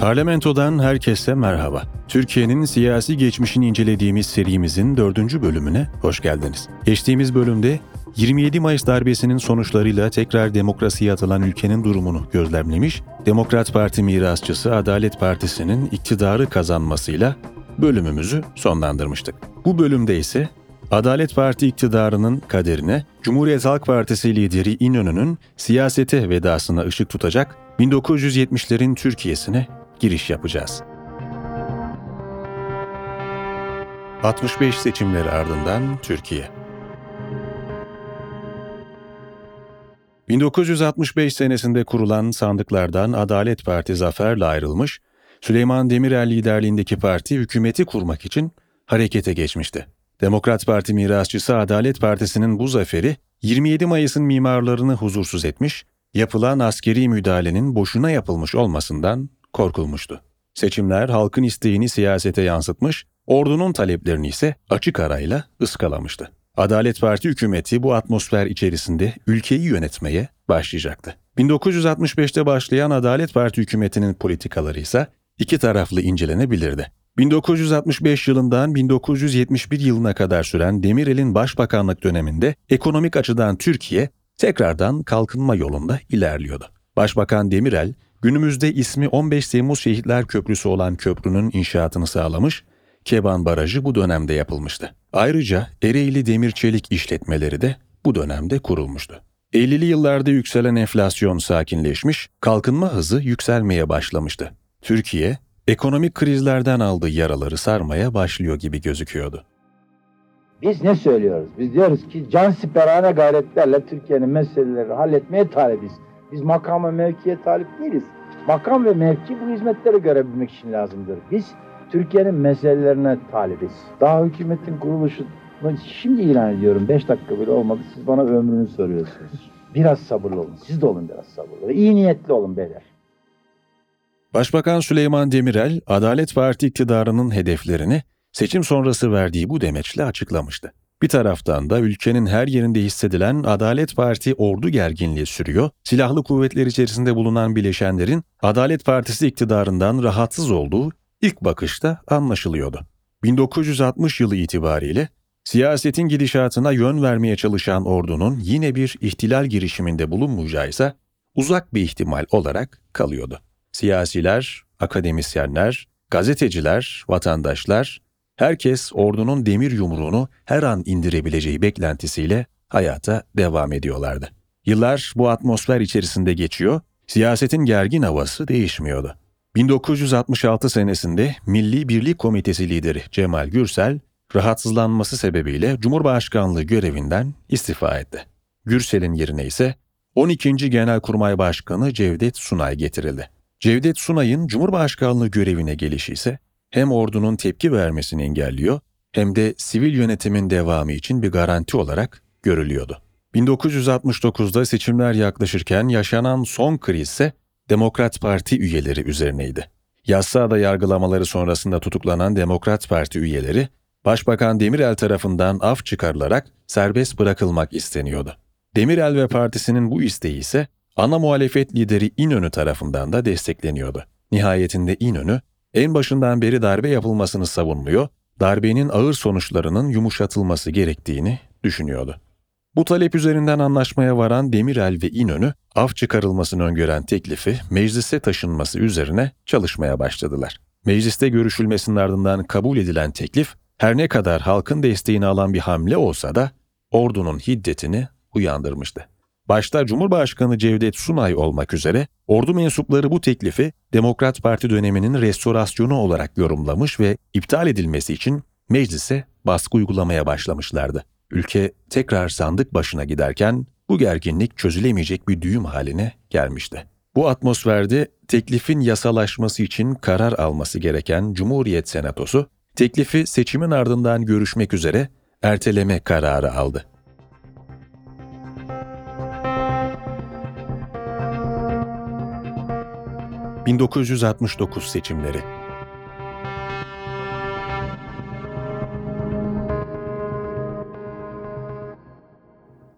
Parlamentodan herkese merhaba. Türkiye'nin siyasi geçmişini incelediğimiz serimizin dördüncü bölümüne hoş geldiniz. Geçtiğimiz bölümde 27 Mayıs darbesinin sonuçlarıyla tekrar demokrasiye atılan ülkenin durumunu gözlemlemiş, Demokrat Parti mirasçısı Adalet Partisi'nin iktidarı kazanmasıyla bölümümüzü sonlandırmıştık. Bu bölümde ise Adalet Parti iktidarının kaderine Cumhuriyet Halk Partisi lideri İnönü'nün siyasete vedasına ışık tutacak 1970'lerin Türkiye'sine giriş yapacağız. 65 seçimleri ardından Türkiye 1965 senesinde kurulan sandıklardan Adalet Parti zaferle ayrılmış, Süleyman Demirel liderliğindeki parti hükümeti kurmak için harekete geçmişti. Demokrat Parti mirasçısı Adalet Partisi'nin bu zaferi 27 Mayıs'ın mimarlarını huzursuz etmiş, yapılan askeri müdahalenin boşuna yapılmış olmasından korkulmuştu. Seçimler halkın isteğini siyasete yansıtmış, ordunun taleplerini ise açık arayla ıskalamıştı. Adalet Parti hükümeti bu atmosfer içerisinde ülkeyi yönetmeye başlayacaktı. 1965'te başlayan Adalet Parti hükümetinin politikaları ise iki taraflı incelenebilirdi. 1965 yılından 1971 yılına kadar süren Demirel'in başbakanlık döneminde ekonomik açıdan Türkiye tekrardan kalkınma yolunda ilerliyordu. Başbakan Demirel, günümüzde ismi 15 Temmuz Şehitler Köprüsü olan köprünün inşaatını sağlamış, Keban Barajı bu dönemde yapılmıştı. Ayrıca Ereğli Demir Çelik işletmeleri de bu dönemde kurulmuştu. 50'li yıllarda yükselen enflasyon sakinleşmiş, kalkınma hızı yükselmeye başlamıştı. Türkiye, ekonomik krizlerden aldığı yaraları sarmaya başlıyor gibi gözüküyordu. Biz ne söylüyoruz? Biz diyoruz ki can siperhane gayretlerle Türkiye'nin meselelerini halletmeye talibiz. Biz makam ve mevkiye talip değiliz. Makam ve mevki bu hizmetleri görebilmek için lazımdır. Biz Türkiye'nin meselelerine talibiz. Daha hükümetin kuruluşu şimdi ilan ediyorum. Beş dakika bile olmadı. Siz bana ömrünü soruyorsunuz. Biraz sabırlı olun. Siz de olun biraz sabırlı. İyi niyetli olun beyler. Başbakan Süleyman Demirel, Adalet Parti iktidarının hedeflerini seçim sonrası verdiği bu demeçle açıklamıştı. Bir taraftan da ülkenin her yerinde hissedilen Adalet Parti ordu gerginliği sürüyor, silahlı kuvvetler içerisinde bulunan bileşenlerin Adalet Partisi iktidarından rahatsız olduğu ilk bakışta anlaşılıyordu. 1960 yılı itibariyle siyasetin gidişatına yön vermeye çalışan ordunun yine bir ihtilal girişiminde bulunmayacağı ise uzak bir ihtimal olarak kalıyordu. Siyasiler, akademisyenler, gazeteciler, vatandaşlar, herkes ordunun demir yumruğunu her an indirebileceği beklentisiyle hayata devam ediyorlardı. Yıllar bu atmosfer içerisinde geçiyor, siyasetin gergin havası değişmiyordu. 1966 senesinde Milli Birlik Komitesi lideri Cemal Gürsel, rahatsızlanması sebebiyle Cumhurbaşkanlığı görevinden istifa etti. Gürsel'in yerine ise 12. Genelkurmay Başkanı Cevdet Sunay getirildi. Cevdet Sunay'ın Cumhurbaşkanlığı görevine gelişi ise hem ordunun tepki vermesini engelliyor hem de sivil yönetimin devamı için bir garanti olarak görülüyordu. 1969'da seçimler yaklaşırken yaşanan son kriz ise Demokrat Parti üyeleri üzerineydi. Yassıada yargılamaları sonrasında tutuklanan Demokrat Parti üyeleri, Başbakan Demirel tarafından af çıkarılarak serbest bırakılmak isteniyordu. Demirel ve partisinin bu isteği ise ana muhalefet lideri İnönü tarafından da destekleniyordu. Nihayetinde İnönü, en başından beri darbe yapılmasını savunmuyor, darbenin ağır sonuçlarının yumuşatılması gerektiğini düşünüyordu. Bu talep üzerinden anlaşmaya varan Demirel ve İnönü, af çıkarılmasını öngören teklifi meclise taşınması üzerine çalışmaya başladılar. Mecliste görüşülmesinin ardından kabul edilen teklif, her ne kadar halkın desteğini alan bir hamle olsa da ordunun hiddetini uyandırmıştı. Başta Cumhurbaşkanı Cevdet Sunay olmak üzere ordu mensupları bu teklifi Demokrat Parti döneminin restorasyonu olarak yorumlamış ve iptal edilmesi için meclise baskı uygulamaya başlamışlardı. Ülke tekrar sandık başına giderken bu gerginlik çözülemeyecek bir düğüm haline gelmişti. Bu atmosferde teklifin yasalaşması için karar alması gereken Cumhuriyet Senatosu, teklifi seçimin ardından görüşmek üzere erteleme kararı aldı. 1969 seçimleri.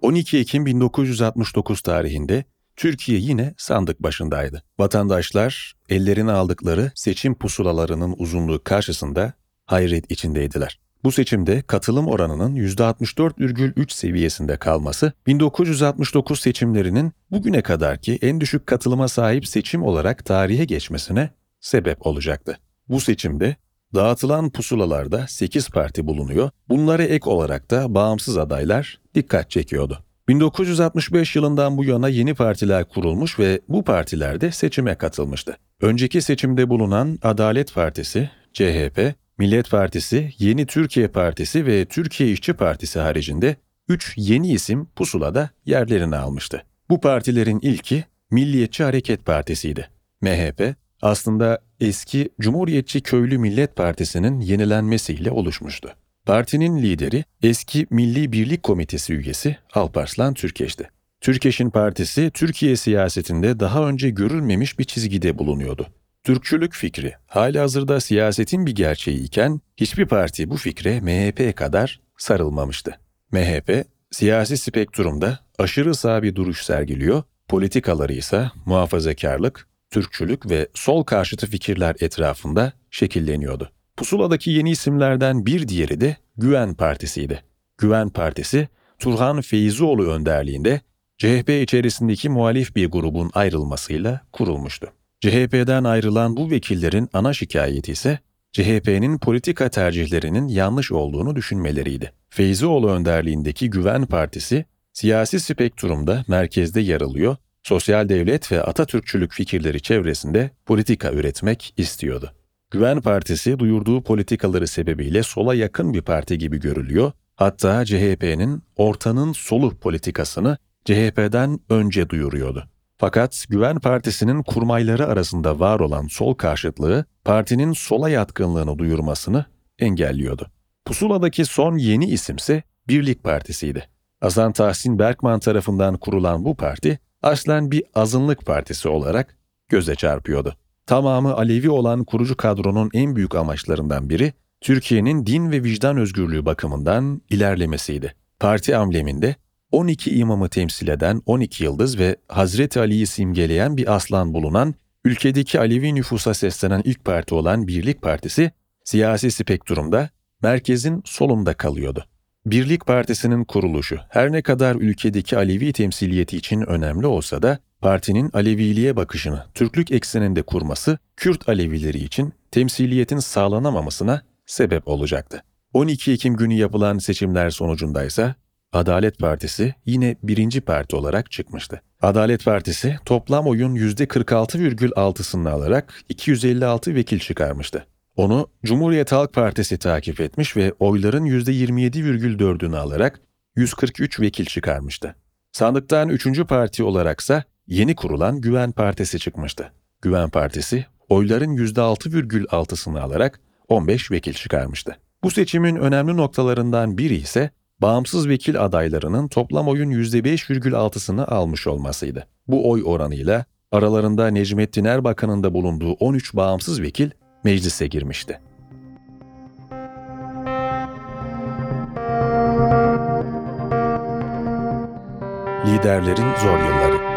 ...12 Ekim 1969 tarihinde Türkiye yine sandık başındaydı. Vatandaşlar ellerine aldıkları seçim pusulalarının uzunluğu karşısında hayret içindeydiler. Bu seçimde katılım oranının %64,3 seviyesinde kalması 1969 seçimlerinin bugüne kadarki en düşük katılıma sahip seçim olarak tarihe geçmesine sebep olacaktı. Bu seçimde dağıtılan pusulalarda 8 parti bulunuyor. Bunlara ek olarak da bağımsız adaylar dikkat çekiyordu. 1965 yılından bu yana yeni partiler kurulmuş ve bu partiler de seçime katılmıştı. Önceki seçimde bulunan Adalet Partisi, CHP, Millet Partisi, Yeni Türkiye Partisi ve Türkiye İşçi Partisi haricinde 3 yeni isim pusulada yerlerini almıştı. Bu partilerin ilki Milliyetçi Hareket Partisi'ydi. MHP aslında eski Cumhuriyetçi Köylü Millet Partisi'nin yenilenmesiyle oluşmuştu. Partinin lideri eski Milli Birlik Komitesi üyesi Alparslan Türkeş'ti. Türkeş'in partisi Türkiye siyasetinde daha önce görülmemiş bir çizgide bulunuyordu. Türkçülük fikri halihazırda siyasetin bir gerçeği iken hiçbir parti bu fikre MHP kadar sarılmamıştı. MHP siyasi spektrumda aşırı sağ bir duruş sergiliyor, politikaları ise muhafazakarlık, Türkçülük ve sol karşıtı fikirler etrafında şekilleniyordu. Pusuladaki yeni isimlerden bir diğeri de Güven Partisi'ydi. Güven Partisi, Turhan Feyzioğlu önderliğinde CHP içerisindeki muhalif bir grubun ayrılmasıyla kurulmuştu. CHP'den ayrılan bu vekillerin ana şikayeti ise CHP'nin politika tercihlerinin yanlış olduğunu düşünmeleriydi. Feyzioğlu önderliğindeki Güven Partisi, siyasi spektrumda merkezde yer alıyor, sosyal devlet ve Atatürkçülük fikirleri çevresinde politika üretmek istiyordu. Güven Partisi duyurduğu politikaları sebebiyle sola yakın bir parti gibi görülüyor, hatta CHP'nin ortanın solu politikasını CHP'den önce duyuruyordu. Fakat Güven Partisi'nin kurmayları arasında var olan sol karşıtlığı partinin sola yatkınlığını duyurmasını engelliyordu. Pusuladaki son yeni isimse Birlik Partisi'ydi. Hasan Tahsin Berkman tarafından kurulan bu parti aslen bir azınlık partisi olarak göze çarpıyordu. Tamamı Alevi olan kurucu kadronun en büyük amaçlarından biri Türkiye'nin din ve vicdan özgürlüğü bakımından ilerlemesiydi. Parti ambleminde 12 imamı temsil eden 12 yıldız ve Hazreti Ali'yi simgeleyen bir aslan bulunan, ülkedeki Alevi nüfusa seslenen ilk parti olan Birlik Partisi, siyasi spektrumda merkezin solunda kalıyordu. Birlik Partisi'nin kuruluşu her ne kadar ülkedeki Alevi temsiliyeti için önemli olsa da partinin Aleviliğe bakışını Türklük ekseninde kurması Kürt Alevileri için temsiliyetin sağlanamamasına sebep olacaktı. 12 Ekim günü yapılan seçimler sonucundaysa Adalet Partisi yine birinci parti olarak çıkmıştı. Adalet Partisi toplam oyun %46,6'sını alarak 256 vekil çıkarmıştı. Onu Cumhuriyet Halk Partisi takip etmiş ve oyların %27,4'ünü alarak 143 vekil çıkarmıştı. Sandıktan üçüncü parti olaraksa yeni kurulan Güven Partisi çıkmıştı. Güven Partisi oyların %6,6'sını alarak 15 vekil çıkarmıştı. Bu seçimin önemli noktalarından biri ise bağımsız vekil adaylarının toplam oyun %5,6'sını almış olmasıydı. Bu oy oranıyla aralarında Necmettin Erbakan'ın da bulunduğu 13 bağımsız vekil meclise girmişti. Liderlerin zor yılları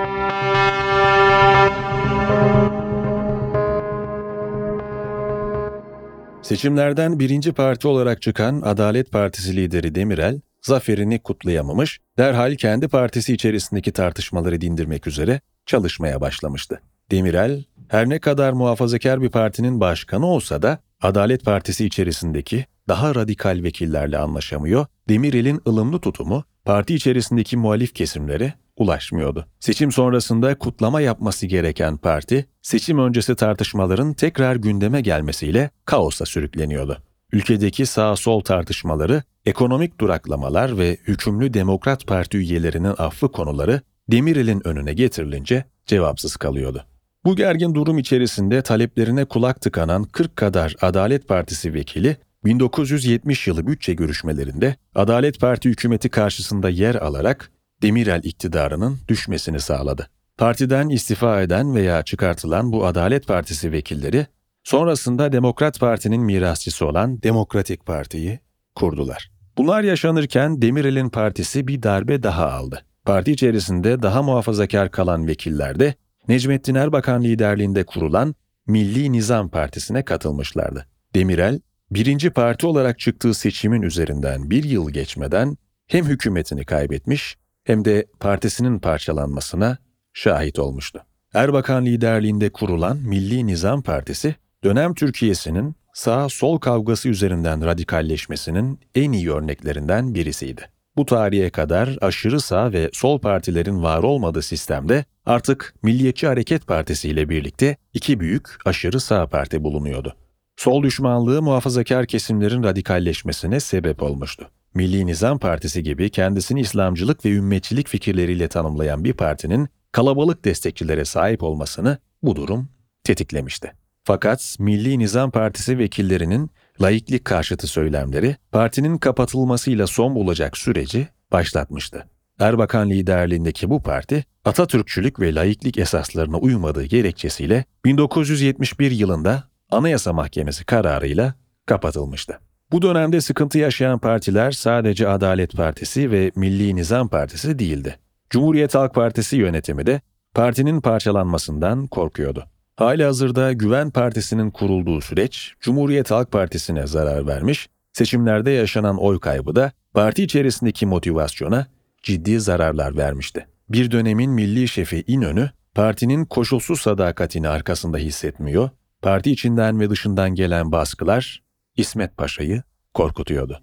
Seçimlerden birinci parti olarak çıkan Adalet Partisi lideri Demirel, zaferini kutlayamamış, derhal kendi partisi içerisindeki tartışmaları dindirmek üzere çalışmaya başlamıştı. Demirel, her ne kadar muhafazakar bir partinin başkanı olsa da Adalet Partisi içerisindeki daha radikal vekillerle anlaşamıyor, Demirel'in ılımlı tutumu parti içerisindeki muhalif kesimlere ulaşmıyordu. Seçim sonrasında kutlama yapması gereken parti, seçim öncesi tartışmaların tekrar gündeme gelmesiyle kaosa sürükleniyordu. Ülkedeki sağ-sol tartışmaları, ekonomik duraklamalar ve hükümlü Demokrat Parti üyelerinin affı konuları Demirel'in önüne getirilince cevapsız kalıyordu. Bu gergin durum içerisinde taleplerine kulak tıkanan 40 kadar Adalet Partisi vekili 1970 yılı bütçe görüşmelerinde Adalet Parti hükümeti karşısında yer alarak Demirel iktidarının düşmesini sağladı. Partiden istifa eden veya çıkartılan bu Adalet Partisi vekilleri sonrasında Demokrat Parti'nin mirasçısı olan Demokratik Parti'yi kurdular. Bunlar yaşanırken Demirel'in partisi bir darbe daha aldı. Parti içerisinde daha muhafazakar kalan vekiller de Necmettin Erbakan liderliğinde kurulan Milli Nizam Partisi'ne katılmışlardı. Demirel, birinci parti olarak çıktığı seçimin üzerinden bir yıl geçmeden hem hükümetini kaybetmiş hem de partisinin parçalanmasına şahit olmuştu. Erbakan liderliğinde kurulan Milli Nizam Partisi, dönem Türkiye'sinin sağ-sol kavgası üzerinden radikalleşmesinin en iyi örneklerinden birisiydi. Bu tarihe kadar aşırı sağ ve sol partilerin var olmadığı sistemde artık Milliyetçi Hareket Partisi ile birlikte iki büyük aşırı sağ parti bulunuyordu. Sol düşmanlığı muhafazakar kesimlerin radikalleşmesine sebep olmuştu. Milli Nizam Partisi gibi kendisini İslamcılık ve ümmetçilik fikirleriyle tanımlayan bir partinin kalabalık destekçilere sahip olmasını bu durum tetiklemişti. Fakat Milli Nizam Partisi vekillerinin laiklik karşıtı söylemleri partinin kapatılmasıyla son bulacak süreci başlatmıştı. Erbakan liderliğindeki bu parti Atatürkçülük ve laiklik esaslarına uymadığı gerekçesiyle 1971 yılında Anayasa Mahkemesi kararıyla kapatılmıştı. Bu dönemde sıkıntı yaşayan partiler sadece Adalet Partisi ve Milli Nizam Partisi değildi. Cumhuriyet Halk Partisi yönetimi de partinin parçalanmasından korkuyordu. Hali hazırda Güven Partisi'nin kurulduğu süreç Cumhuriyet Halk Partisi'ne zarar vermiş, seçimlerde yaşanan oy kaybı da parti içerisindeki motivasyona ciddi zararlar vermişti. Bir dönemin milli şefi İnönü, partinin koşulsuz sadakatini arkasında hissetmiyor, parti içinden ve dışından gelen baskılar İsmet Paşa'yı korkutuyordu.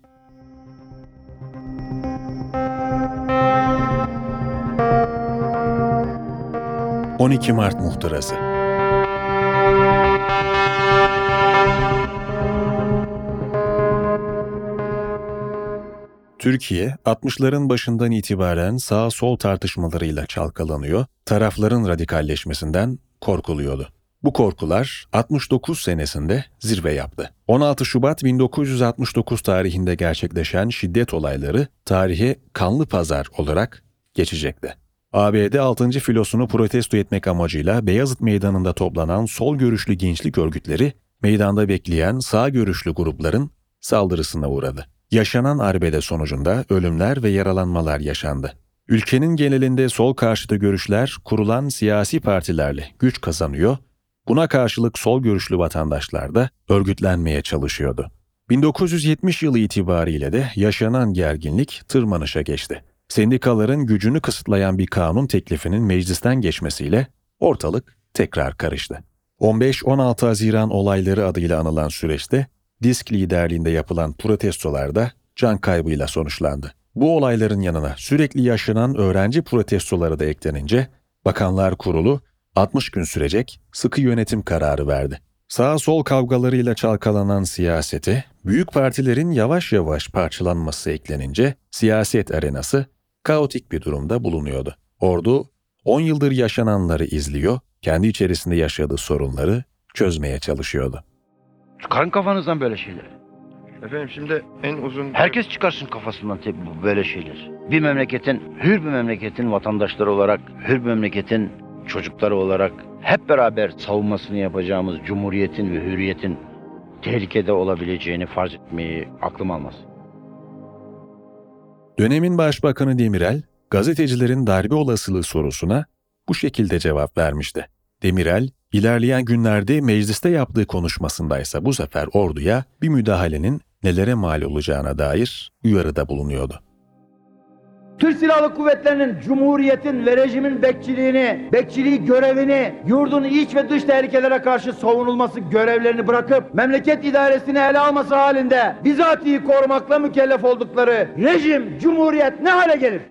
...12 Mart Muhtırası Türkiye, 60'ların başından itibaren sağ-sol tartışmalarıyla çalkalanıyor, tarafların radikalleşmesinden korkuluyordu. Bu korkular 69 senesinde zirve yaptı. 16 Şubat 1969 tarihinde gerçekleşen şiddet olayları tarihe kanlı pazar olarak geçecekti. ABD 6. filosunu protesto etmek amacıyla Beyazıt Meydanı'nda toplanan sol görüşlü gençlik örgütleri, meydanda bekleyen sağ görüşlü grupların saldırısına uğradı. Yaşanan arbede sonucunda ölümler ve yaralanmalar yaşandı. Ülkenin genelinde sol karşıtı görüşler kurulan siyasi partilerle güç kazanıyor, buna karşılık sol görüşlü vatandaşlar da örgütlenmeye çalışıyordu. 1970 yılı itibariyle de yaşanan gerginlik tırmanışa geçti. Sendikaların gücünü kısıtlayan bir kanun teklifinin meclisten geçmesiyle ortalık tekrar karıştı. 15-16 Haziran olayları adıyla anılan süreçte Disk liderliğinde yapılan protestolarda can kaybıyla sonuçlandı. Bu olayların yanına sürekli yaşanan öğrenci protestoları da eklenince Bakanlar Kurulu 60 gün sürecek sıkı yönetim kararı verdi. Sağ sol kavgalarıyla çalkalanan siyasete büyük partilerin yavaş yavaş parçalanması eklenince siyaset arenası kaotik bir durumda bulunuyordu. Ordu 10 yıldır yaşananları izliyor, kendi içerisinde yaşadığı sorunları çözmeye çalışıyordu. Çıkarın kafanızdan böyle şeyleri. Efendim şimdi en uzun... Herkes çıkarsın kafasından tabii bu böyle şeyler. Bir memleketin, hür bir memleketin vatandaşları olarak, hür bir memleketin çocukları olarak hep beraber savunmasını yapacağımız cumhuriyetin ve hürriyetin tehlikede olabileceğini farz etmeyi aklım almaz. Dönemin Başbakanı Demirel, gazetecilerin darbe olasılığı sorusuna bu şekilde cevap vermişti. Demirel, ilerleyen günlerde mecliste yaptığı konuşmasındaysa bu sefer orduya bir müdahalenin nelere mal olacağına dair uyarıda bulunuyordu. Türk Silahlı Kuvvetleri'nin, Cumhuriyet'in ve rejimin bekçiliğini, bekçiliği görevini, yurdun iç ve dış tehlikelere karşı savunulması görevlerini bırakıp memleket idaresini ele alması halinde bizatihi korumakla mükellef oldukları rejim, cumhuriyet ne hale gelir?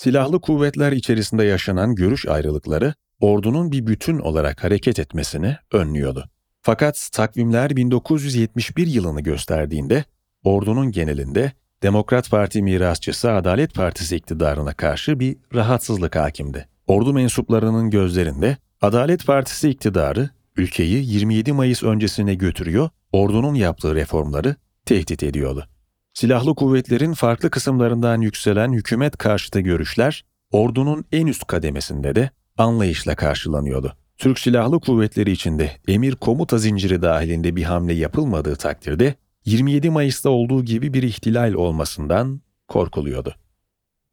Silahlı kuvvetler içerisinde yaşanan görüş ayrılıkları ordunun bir bütün olarak hareket etmesini önlüyordu. Fakat takvimler 1971 yılını gösterdiğinde ordunun genelinde Demokrat Parti mirasçısı Adalet Partisi iktidarına karşı bir rahatsızlık hakimdi. Ordu mensuplarının gözlerinde Adalet Partisi iktidarı ülkeyi 27 Mayıs öncesine götürüyor, ordunun yaptığı reformları tehdit ediyordu. Silahlı kuvvetlerin farklı kısımlarından yükselen hükümet karşıtı görüşler ordunun en üst kademesinde de anlayışla karşılanıyordu. Türk Silahlı Kuvvetleri içinde emir komuta zinciri dahilinde bir hamle yapılmadığı takdirde 27 Mayıs'ta olduğu gibi bir ihtilal olmasından korkuluyordu.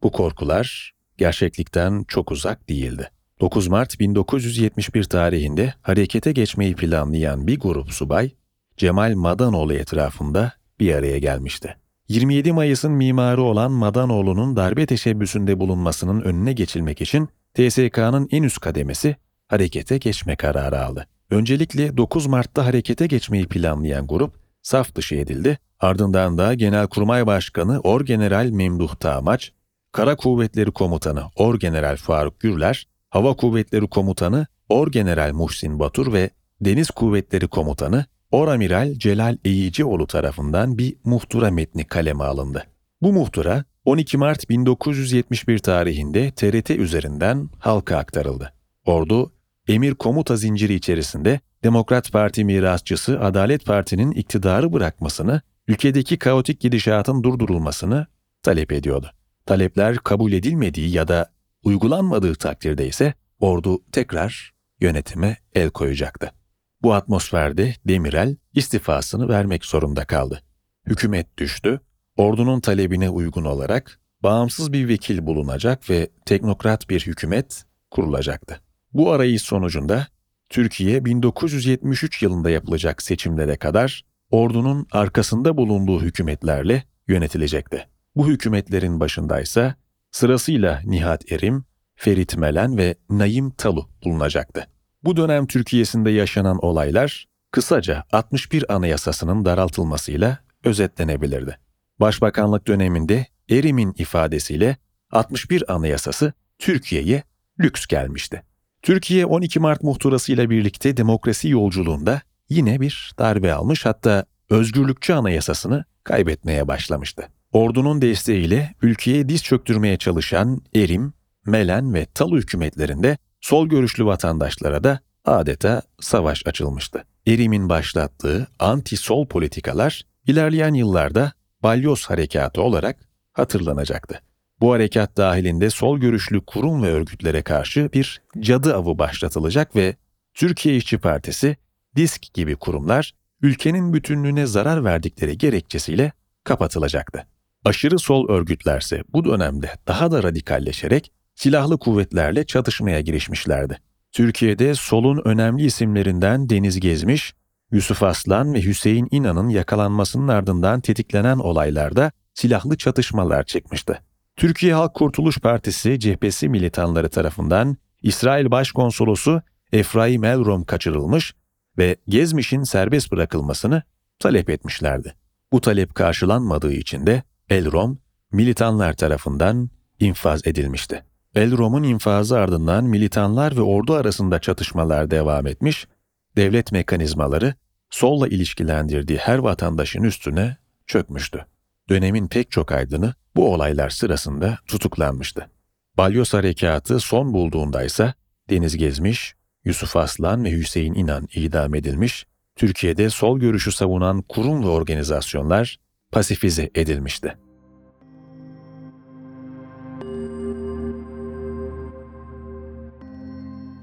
Bu korkular gerçeklikten çok uzak değildi. 9 Mart 1971 tarihinde harekete geçmeyi planlayan bir grup subay, Cemal Madanoğlu etrafında bir araya gelmişti. 27 Mayıs'ın mimarı olan Madanoğlu'nun darbe teşebbüsünde bulunmasının önüne geçilmek için TSK'nın en üst kademesi harekete geçme kararı aldı. Öncelikle 9 Mart'ta harekete geçmeyi planlayan grup saf dışı edildi. Ardından da Genelkurmay Başkanı Orgeneral Memduh Tağmaç, Kara Kuvvetleri Komutanı Orgeneral Faruk Gürler, Hava Kuvvetleri Komutanı Orgeneral Muhsin Batur ve Deniz Kuvvetleri Komutanı Oramiral Celal Eğicioğlu tarafından bir muhtıra metni kaleme alındı. Bu muhtıra 12 Mart 1971 tarihinde TRT üzerinden halka aktarıldı. Ordu, emir komuta zinciri içerisinde Demokrat Parti mirasçısı Adalet Parti'nin iktidarı bırakmasını, ülkedeki kaotik gidişatın durdurulmasını talep ediyordu. Talepler kabul edilmediği ya da uygulanmadığı takdirde ise ordu tekrar yönetime el koyacaktı. Bu atmosferde Demirel istifasını vermek zorunda kaldı. Hükümet düştü, ordunun talebine uygun olarak bağımsız bir vekil bulunacak ve teknokrat bir hükümet kurulacaktı. Bu arayış sonucunda Türkiye 1973 yılında yapılacak seçimlere kadar ordunun arkasında bulunduğu hükümetlerle yönetilecekti. Bu hükümetlerin başındaysa sırasıyla Nihat Erim, Ferit Melen ve Naim Talu bulunacaktı. Bu dönem Türkiye'sinde yaşanan olaylar kısaca 61 Anayasası'nın daraltılmasıyla özetlenebilirdi. Başbakanlık döneminde Erim'in ifadesiyle 61 Anayasası Türkiye'ye lüks gelmişti. Türkiye 12 Mart muhtırası ile birlikte demokrasi yolculuğunda yine bir darbe almış hatta özgürlükçü anayasasını kaybetmeye başlamıştı. Ordunun desteğiyle ülkeye diz çöktürmeye çalışan Erim, Melen ve Talu hükümetlerinde sol görüşlü vatandaşlara da adeta savaş açılmıştı. Erim'in başlattığı anti-sol politikalar ilerleyen yıllarda Balyoz Harekatı olarak hatırlanacaktı. Bu harekat dahilinde sol görüşlü kurum ve örgütlere karşı bir cadı avı başlatılacak ve Türkiye İşçi Partisi, DİSK gibi kurumlar ülkenin bütünlüğüne zarar verdikleri gerekçesiyle kapatılacaktı. Aşırı sol örgütlerse bu dönemde daha da radikalleşerek silahlı kuvvetlerle çatışmaya girişmişlerdi. Türkiye'de solun önemli isimlerinden Deniz Gezmiş, Yusuf Aslan ve Hüseyin İnan'ın yakalanmasının ardından tetiklenen olaylarda silahlı çatışmalar çıkmıştı. Türkiye Halk Kurtuluş Partisi cephesi militanları tarafından İsrail Başkonsolosu Efraim Elrom kaçırılmış ve Gezmiş'in serbest bırakılmasını talep etmişlerdi. Bu talep karşılanmadığı için de Elrom militanlar tarafından infaz edilmişti. Elrom'un infazı ardından militanlar ve ordu arasında çatışmalar devam etmiş, devlet mekanizmaları solla ilişkilendirdiği her vatandaşın üstüne çökmüştü. Dönemin pek çok aydını bu olaylar sırasında tutuklanmıştı. Balyoz Harekatı son bulduğunda ise Deniz Gezmiş, Yusuf Aslan ve Hüseyin İnan idam edilmiş, Türkiye'de sol görüşü savunan kurum ve organizasyonlar pasifize edilmişti.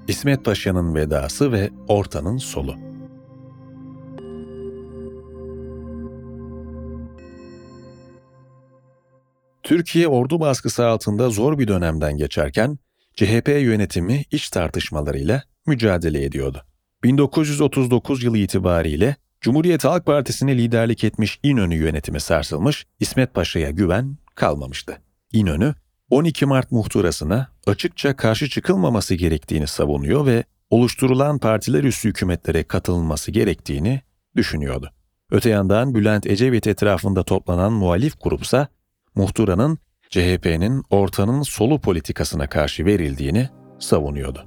İsmet Paşa'nın vedası ve ortanın solu. Türkiye ordu baskısı altında zor bir dönemden geçerken CHP yönetimi iç tartışmalarıyla mücadele ediyordu. 1939 yılı itibariyle Cumhuriyet Halk Partisi'ne liderlik etmiş İnönü yönetimi sarsılmış, İsmet Paşa'ya güven kalmamıştı. İnönü, 12 Mart muhtırasına açıkça karşı çıkılmaması gerektiğini savunuyor ve oluşturulan partiler üstü hükümetlere katılması gerektiğini düşünüyordu. Öte yandan Bülent Ecevit etrafında toplanan muhalif grupsa muhtıranın CHP'nin ortanın solu politikasına karşı verildiğini savunuyordu.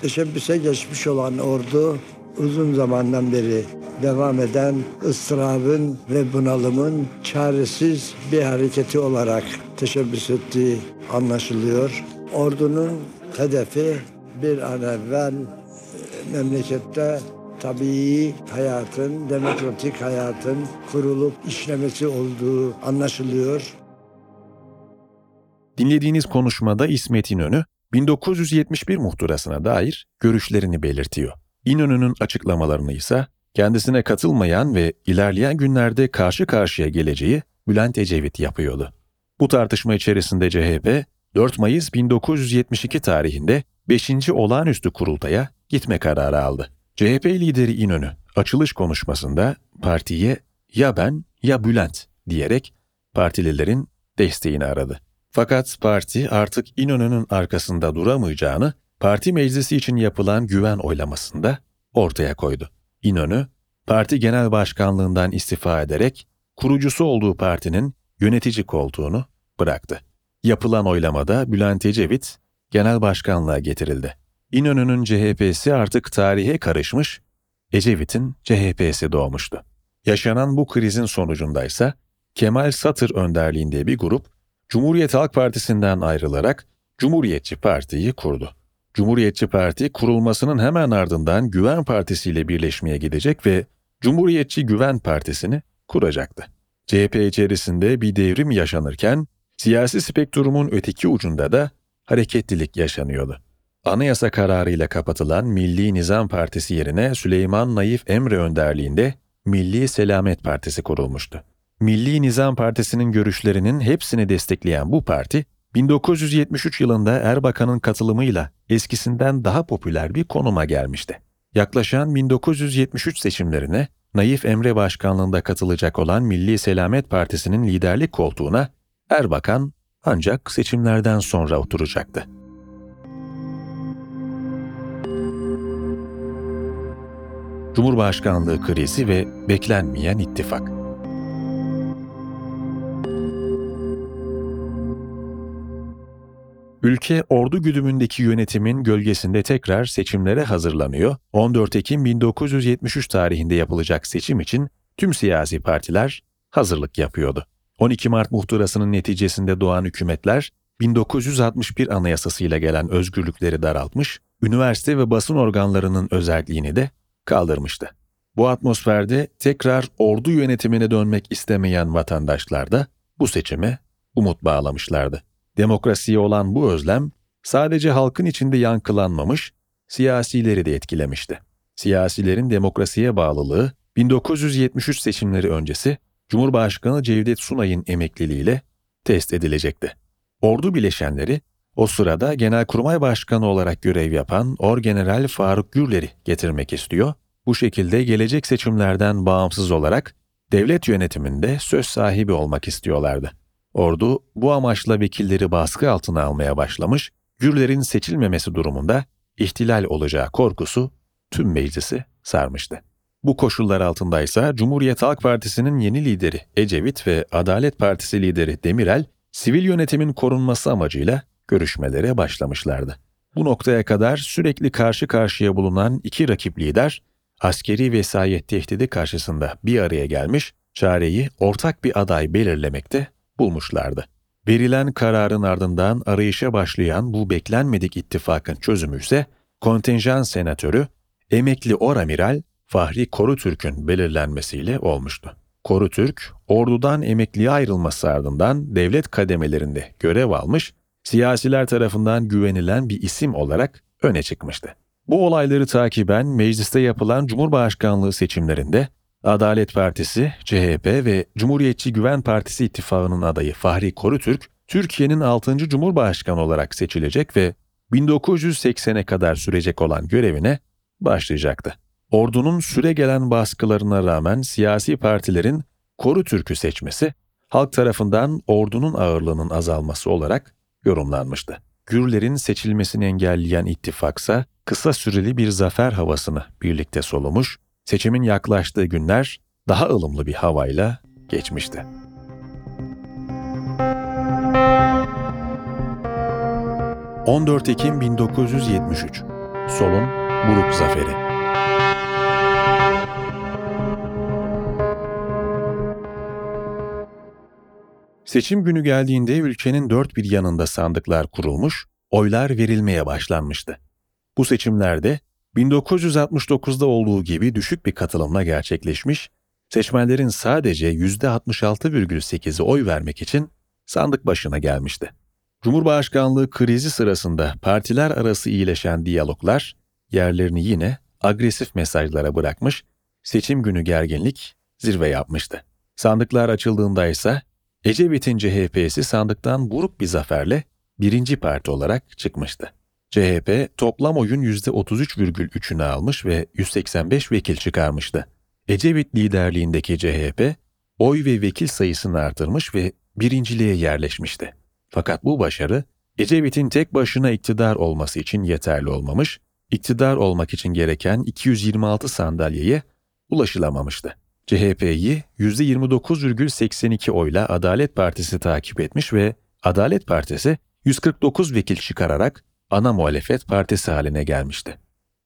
Teşebbüse geçmiş olan ordu uzun zamandan beri devam eden ıstırabın ve bunalımın çaresiz bir hareketi olarak teşebbüs ettiği anlaşılıyor. Ordunun hedefi bir an evvel e, memlekette tabii hayatın, demokratik hayatın kurulup işlemesi olduğu anlaşılıyor. Dinlediğiniz konuşmada İsmet İnönü 1971 muhtırasına dair görüşlerini belirtiyor. İnönü'nün açıklamalarını ise kendisine katılmayan ve ilerleyen günlerde karşı karşıya geleceği Bülent Ecevit yapıyordu. Bu tartışma içerisinde CHP, 4 Mayıs 1972 tarihinde 5. olağanüstü kurultaya gitme kararı aldı. CHP lideri İnönü açılış konuşmasında partiye ya ben ya Bülent diyerek partililerin desteğini aradı. Fakat parti artık İnönü'nün arkasında duramayacağını parti meclisi için yapılan güven oylamasında ortaya koydu. İnönü, parti genel başkanlığından istifa ederek kurucusu olduğu partinin yönetici koltuğunu bıraktı. Yapılan oylamada Bülent Ecevit genel başkanlığa getirildi. İnönü'nün CHP'si artık tarihe karışmış, Ecevit'in CHP'si doğmuştu. Yaşanan bu krizin sonucundaysa Kemal Satır önderliğinde bir grup Cumhuriyet Halk Partisi'nden ayrılarak Cumhuriyetçi Parti'yi kurdu. Cumhuriyetçi Parti kurulmasının hemen ardından Güven Partisi ile birleşmeye gidecek ve Cumhuriyetçi Güven Partisi'ni kuracaktı. CHP içerisinde bir devrim yaşanırken siyasi spektrumun öteki ucunda da hareketlilik yaşanıyordu. Anayasa kararıyla kapatılan Milli Nizam Partisi yerine Süleyman Naif Emre önderliğinde Milli Selamet Partisi kurulmuştu. Milli Nizam Partisi'nin görüşlerinin hepsini destekleyen bu parti, 1973 yılında Erbakan'ın katılımıyla eskisinden daha popüler bir konuma gelmişti. Yaklaşan 1973 seçimlerine Naif Emre başkanlığında katılacak olan Milli Selamet Partisi'nin liderlik koltuğuna Erbakan ancak seçimlerden sonra oturacaktı. Cumhurbaşkanlığı krizi ve beklenmeyen ittifak. Ülke ordu güdümündeki yönetimin gölgesinde tekrar seçimlere hazırlanıyor. 14 Ekim 1973 tarihinde yapılacak seçim için tüm siyasi partiler hazırlık yapıyordu. 12 Mart muhtırasının neticesinde doğan hükümetler 1961 anayasasıyla gelen özgürlükleri daraltmış, üniversite ve basın organlarının özelliğini de kaldırmıştı. Bu atmosferde tekrar ordu yönetimine dönmek istemeyen vatandaşlar da bu seçime umut bağlamışlardı. Demokrasiye olan bu özlem sadece halkın içinde yankılanmamış, siyasileri de etkilemişti. Siyasilerin demokrasiye bağlılığı 1973 seçimleri öncesi Cumhurbaşkanı Cevdet Sunay'ın emekliliğiyle test edilecekti. Ordu bileşenleri o sırada Genelkurmay Başkanı olarak görev yapan Orgeneral Faruk Gürler'i getirmek istiyor. Bu şekilde gelecek seçimlerden bağımsız olarak devlet yönetiminde söz sahibi olmak istiyorlardı. Ordu bu amaçla vekilleri baskı altına almaya başlamış, Gürler'in seçilmemesi durumunda ihtilal olacağı korkusu tüm meclisi sarmıştı. Bu koşullar altındaysa Cumhuriyet Halk Partisi'nin yeni lideri Ecevit ve Adalet Partisi lideri Demirel, sivil yönetimin korunması amacıyla görüşmelere başlamışlardı. Bu noktaya kadar sürekli karşı karşıya bulunan iki rakip lider, askeri vesayet tehdidi karşısında bir araya gelmiş, çareyi ortak bir aday belirlemekte bulmuşlardı. Verilen kararın ardından arayışa başlayan bu beklenmedik ittifakın çözümü ise kontenjan senatörü emekli oramiral Fahri Korutürk'ün belirlenmesiyle olmuştu. Korutürk, ordudan emekliye ayrılması ardından devlet kademelerinde görev almış, siyasiler tarafından güvenilen bir isim olarak öne çıkmıştı. Bu olayları takiben mecliste yapılan Cumhurbaşkanlığı seçimlerinde Adalet Partisi, CHP ve Cumhuriyetçi Güven Partisi ittifakının adayı Fahri Korutürk, Türkiye'nin 6. Cumhurbaşkanı olarak seçilecek ve 1980'e kadar sürecek olan görevine başlayacaktı. Ordunun süre gelen baskılarına rağmen siyasi partilerin Korutürk'ü seçmesi, halk tarafından ordunun ağırlığının azalması olarak yorumlanmıştı. Gürler'in seçilmesini engelleyen ittifaksa kısa süreli bir zafer havasını birlikte solumuş, seçimin yaklaştığı günler daha ılımlı bir havayla geçmişti. ...14 Ekim 1973... ...Solun Buruk Zaferi... Seçim günü geldiğinde ülkenin dört bir yanında sandıklar kurulmuş, oylar verilmeye başlanmıştı. Bu seçimlerde 1969'da olduğu gibi düşük bir katılımla gerçekleşmiş, seçmenlerin sadece %66,8'i oy vermek için sandık başına gelmişti. Cumhurbaşkanlığı krizi sırasında partiler arası iyileşen diyaloglar yerlerini yine agresif mesajlara bırakmış, seçim günü gerginlik zirve yapmıştı. Sandıklar açıldığında ise Ecevit'in CHP'si sandıktan buruk bir zaferle birinci parti olarak çıkmıştı. CHP toplam oyun %33,3'ünü almış ve 185 vekil çıkarmıştı. Ecevit liderliğindeki CHP, oy ve vekil sayısını artırmış ve birinciliğe yerleşmişti. Fakat bu başarı, Ecevit'in tek başına iktidar olması için yeterli olmamış, iktidar olmak için gereken 226 sandalyeye ulaşılamamıştı. CHP'yi %29,82 oyla Adalet Partisi takip etmiş ve Adalet Partisi 149 vekil çıkararak ana muhalefet partisi haline gelmişti.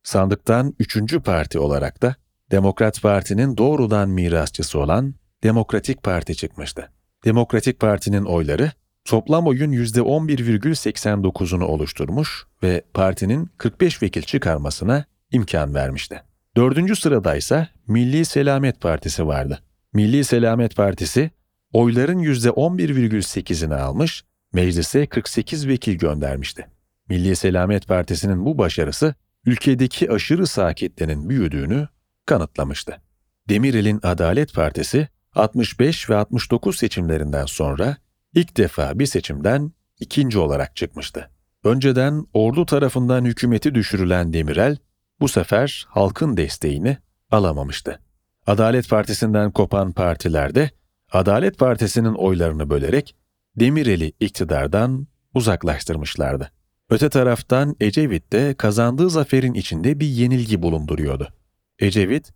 Sandıktan üçüncü parti olarak da Demokrat Parti'nin doğrudan mirasçısı olan Demokratik Parti çıkmıştı. Demokratik Parti'nin oyları toplam oyun %11,89'unu oluşturmuş ve partinin 45 vekil çıkarmasına imkan vermişti. Dördüncü sırada ise Milli Selamet Partisi vardı. Milli Selamet Partisi oyların %11,8'ini almış, meclise 48 vekil göndermişti. Milli Selamet Partisi'nin bu başarısı ülkedeki aşırı sağ kitlenin büyüdüğünü kanıtlamıştı. Demirel'in Adalet Partisi 65 ve 69 seçimlerinden sonra ilk defa bir seçimden ikinci olarak çıkmıştı. Önceden ordu tarafından hükümeti düşürülen Demirel bu sefer halkın desteğini alamamıştı. Adalet Partisi'nden kopan partilerde Adalet Partisi'nin oylarını bölerek Demirel'i iktidardan uzaklaştırmışlardı. Öte taraftan Ecevit de kazandığı zaferin içinde bir yenilgi bulunduruyordu. Ecevit,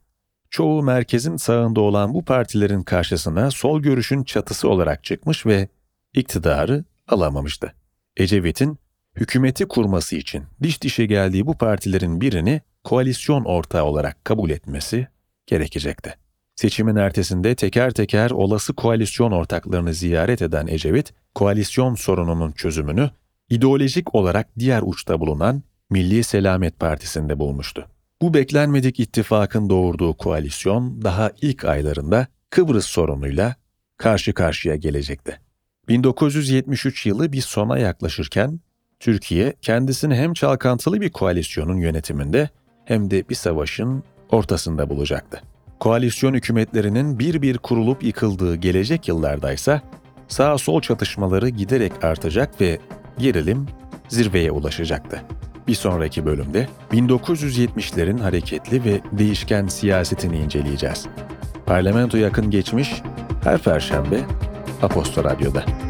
çoğu merkezin sağında olan bu partilerin karşısına sol görüşün çatısı olarak çıkmış ve iktidarı alamamıştı. Ecevit'in hükümeti kurması için diş dişe geldiği bu partilerin birini koalisyon ortağı olarak kabul etmesi gerekecekti. Seçimin ertesinde teker teker olası koalisyon ortaklarını ziyaret eden Ecevit, koalisyon sorununun çözümünü ideolojik olarak diğer uçta bulunan Milli Selamet Partisi'nde bulmuştu. Bu beklenmedik ittifakın doğurduğu koalisyon daha ilk aylarında Kıbrıs sorunuyla karşı karşıya gelecekti. 1973 yılı bir sona yaklaşırken Türkiye kendisini hem çalkantılı bir koalisyonun yönetiminde hem de bir savaşın ortasında bulacaktı. Koalisyon hükümetlerinin bir bir kurulup yıkıldığı gelecek yıllardaysa sağ sol çatışmaları giderek artacak ve gerilim zirveye ulaşacaktı. Bir sonraki bölümde 1970'lerin hareketli ve değişken siyasetini inceleyeceğiz. Parlamento yakın geçmiş her perşembe Aposto Radyo'da.